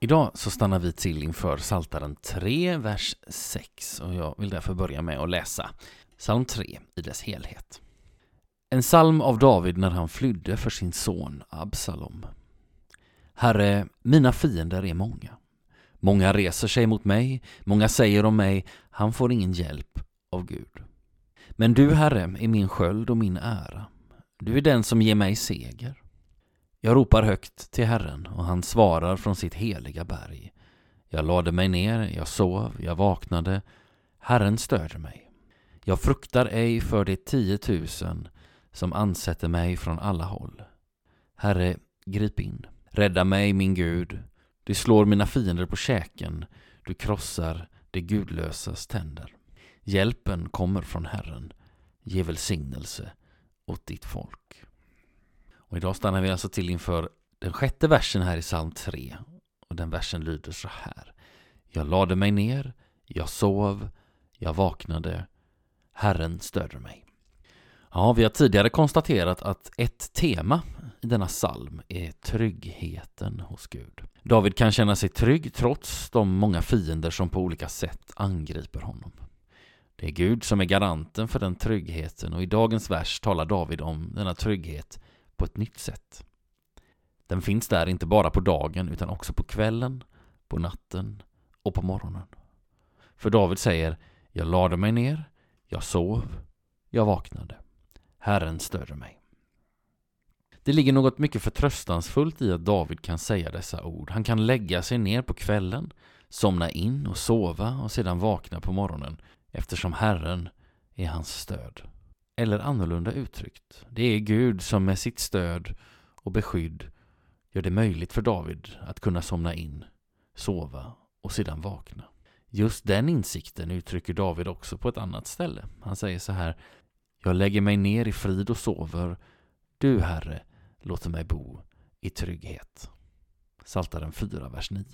Idag så stannar vi till inför Saltaren 3, vers 6 och jag vill därför börja med att läsa psalm 3 i dess helhet. En psalm av David när han flydde för sin son Absalom. Herre, mina fiender är många. Många reser sig mot mig, många säger om mig, han får ingen hjälp av Gud. Men du, Herre, är min sköld och min ära. Du är den som ger mig seger. Jag ropar högt till Herren och han svarar från sitt heliga berg. Jag lade mig ner, jag sov, jag vaknade. Herren stöder mig. Jag fruktar ej för de tiotusen som ansätter mig från alla håll. Herre, grip in. Rädda mig, min Gud. Du slår mina fiender på käken. Du krossar de gudlösas tänder. Hjälpen kommer från Herren. Ge välsignelse åt ditt folk. Och idag stannar vi alltså till inför den sjätte versen här i psalm 3. Och den versen lyder så här. Jag lade mig ner, jag sov, jag vaknade, Herren stödde mig. Ja, vi har tidigare konstaterat att ett tema i denna psalm är tryggheten hos Gud. David kan känna sig trygg trots de många fiender som på olika sätt angriper honom. Det är Gud som är garanten för den tryggheten och i dagens vers talar David om denna trygghet på ett nytt sätt. Den finns där inte bara på dagen utan också på kvällen, på natten och på morgonen. För David säger Jag lade mig ner, jag sov, jag vaknade. Herren stödde mig. Det ligger något mycket förtröstansfullt i att David kan säga dessa ord. Han kan lägga sig ner på kvällen, somna in och sova och sedan vakna på morgonen eftersom Herren är hans stöd. Eller annorlunda uttryckt, det är Gud som med sitt stöd och beskydd gör det möjligt för David att kunna somna in, sova och sedan vakna. Just den insikten uttrycker David också på ett annat ställe. Han säger så här Jag lägger mig ner i frid och sover. Du, Herre, låter mig bo i trygghet. Saltaren 4, vers 9.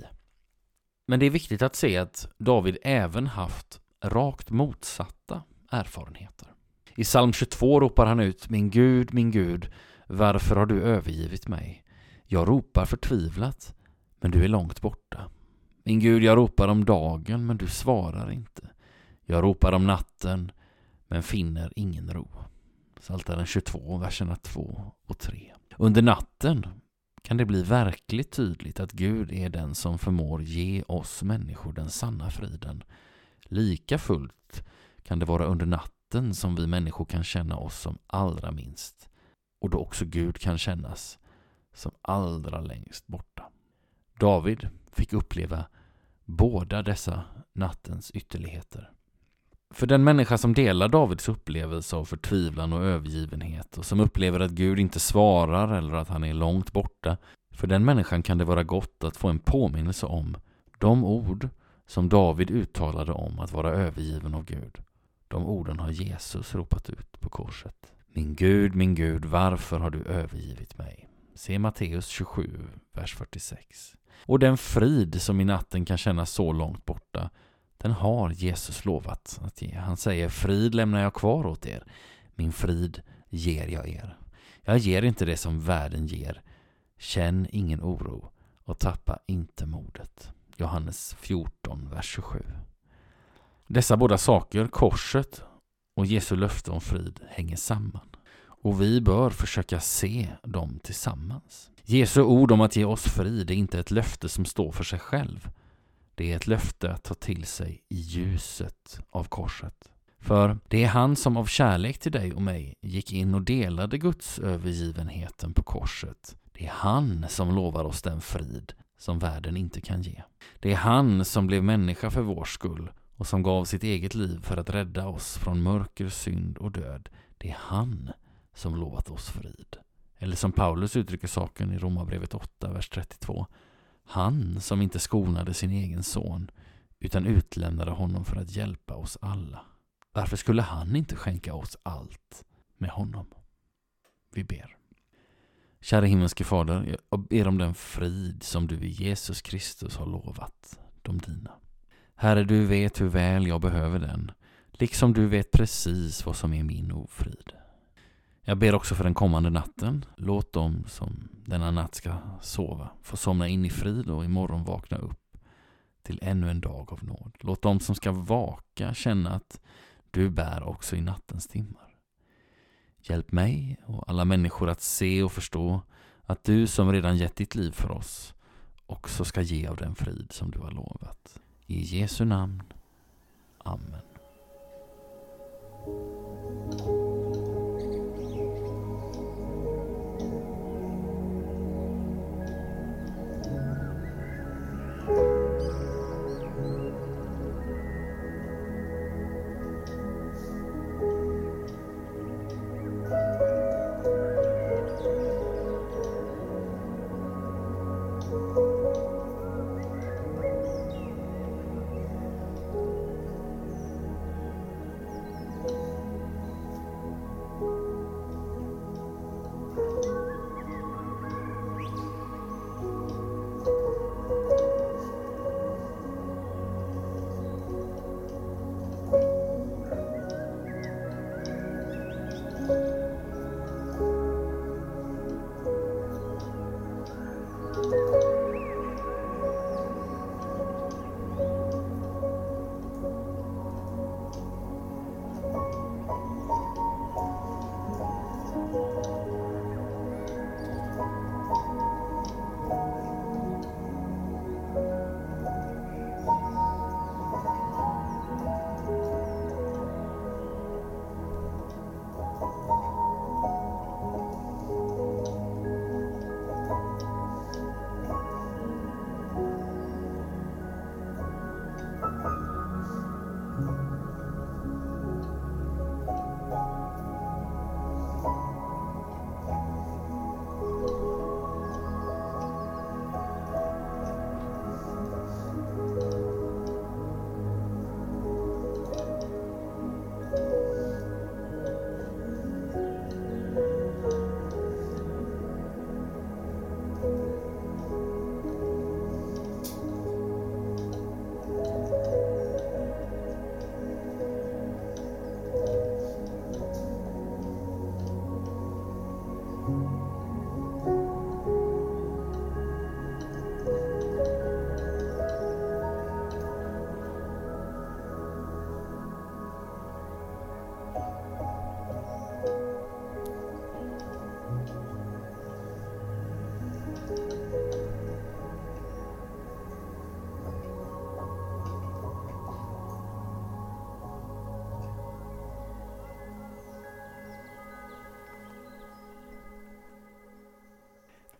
Men det är viktigt att se att David även haft rakt motsatta erfarenheter. I psalm 22 ropar han ut Min Gud, min Gud, varför har du övergivit mig? Jag ropar förtvivlat, men du är långt borta. Min Gud, jag ropar om dagen, men du svarar inte. Jag ropar om natten, men finner ingen ro. Psaltaren 22, verserna 2 och 3. Under natten kan det bli verkligt tydligt att Gud är den som förmår ge oss människor den sanna friden. Lika fullt kan det vara under natten som vi människor kan känna oss som allra minst och då också Gud kan kännas som allra längst borta. David fick uppleva båda dessa nattens ytterligheter. För den människa som delar Davids upplevelse av förtvivlan och övergivenhet och som upplever att Gud inte svarar eller att han är långt borta, för den människan kan det vara gott att få en påminnelse om de ord som David uttalade om att vara övergiven av Gud. De orden har Jesus ropat ut på korset. Min Gud, min Gud, varför har du övergivit mig? Se Matteus 27, vers 46. Och den frid som i natten kan kännas så långt borta, den har Jesus lovat att ge. Han säger frid lämnar jag kvar åt er. Min frid ger jag er. Jag ger inte det som världen ger. Känn ingen oro och tappa inte modet. Johannes 14, vers 27. Dessa båda saker, korset och Jesu löfte om frid, hänger samman. Och vi bör försöka se dem tillsammans. Jesu ord om att ge oss frid är inte ett löfte som står för sig själv. Det är ett löfte att ta till sig i ljuset av korset. För det är han som av kärlek till dig och mig gick in och delade Guds övergivenheten på korset. Det är han som lovar oss den frid som världen inte kan ge. Det är han som blev människa för vår skull och som gav sitt eget liv för att rädda oss från mörker, synd och död. Det är han som lovat oss frid. Eller som Paulus uttrycker saken i Romarbrevet 8, vers 32. Han som inte skonade sin egen son utan utlämnade honom för att hjälpa oss alla. Varför skulle han inte skänka oss allt med honom? Vi ber. Kära himmelske Fader, jag ber om den frid som du i Jesus Kristus har lovat de dina. Herre, du vet hur väl jag behöver den, liksom du vet precis vad som är min ofrid. Jag ber också för den kommande natten. Låt dem som denna natt ska sova få somna in i frid och imorgon vakna upp till ännu en dag av nåd. Låt dem som ska vaka känna att du bär också i nattens timmar. Hjälp mig och alla människor att se och förstå att du som redan gett ditt liv för oss också ska ge av den frid som du har lovat. I Jesu namn. Amen. Bye.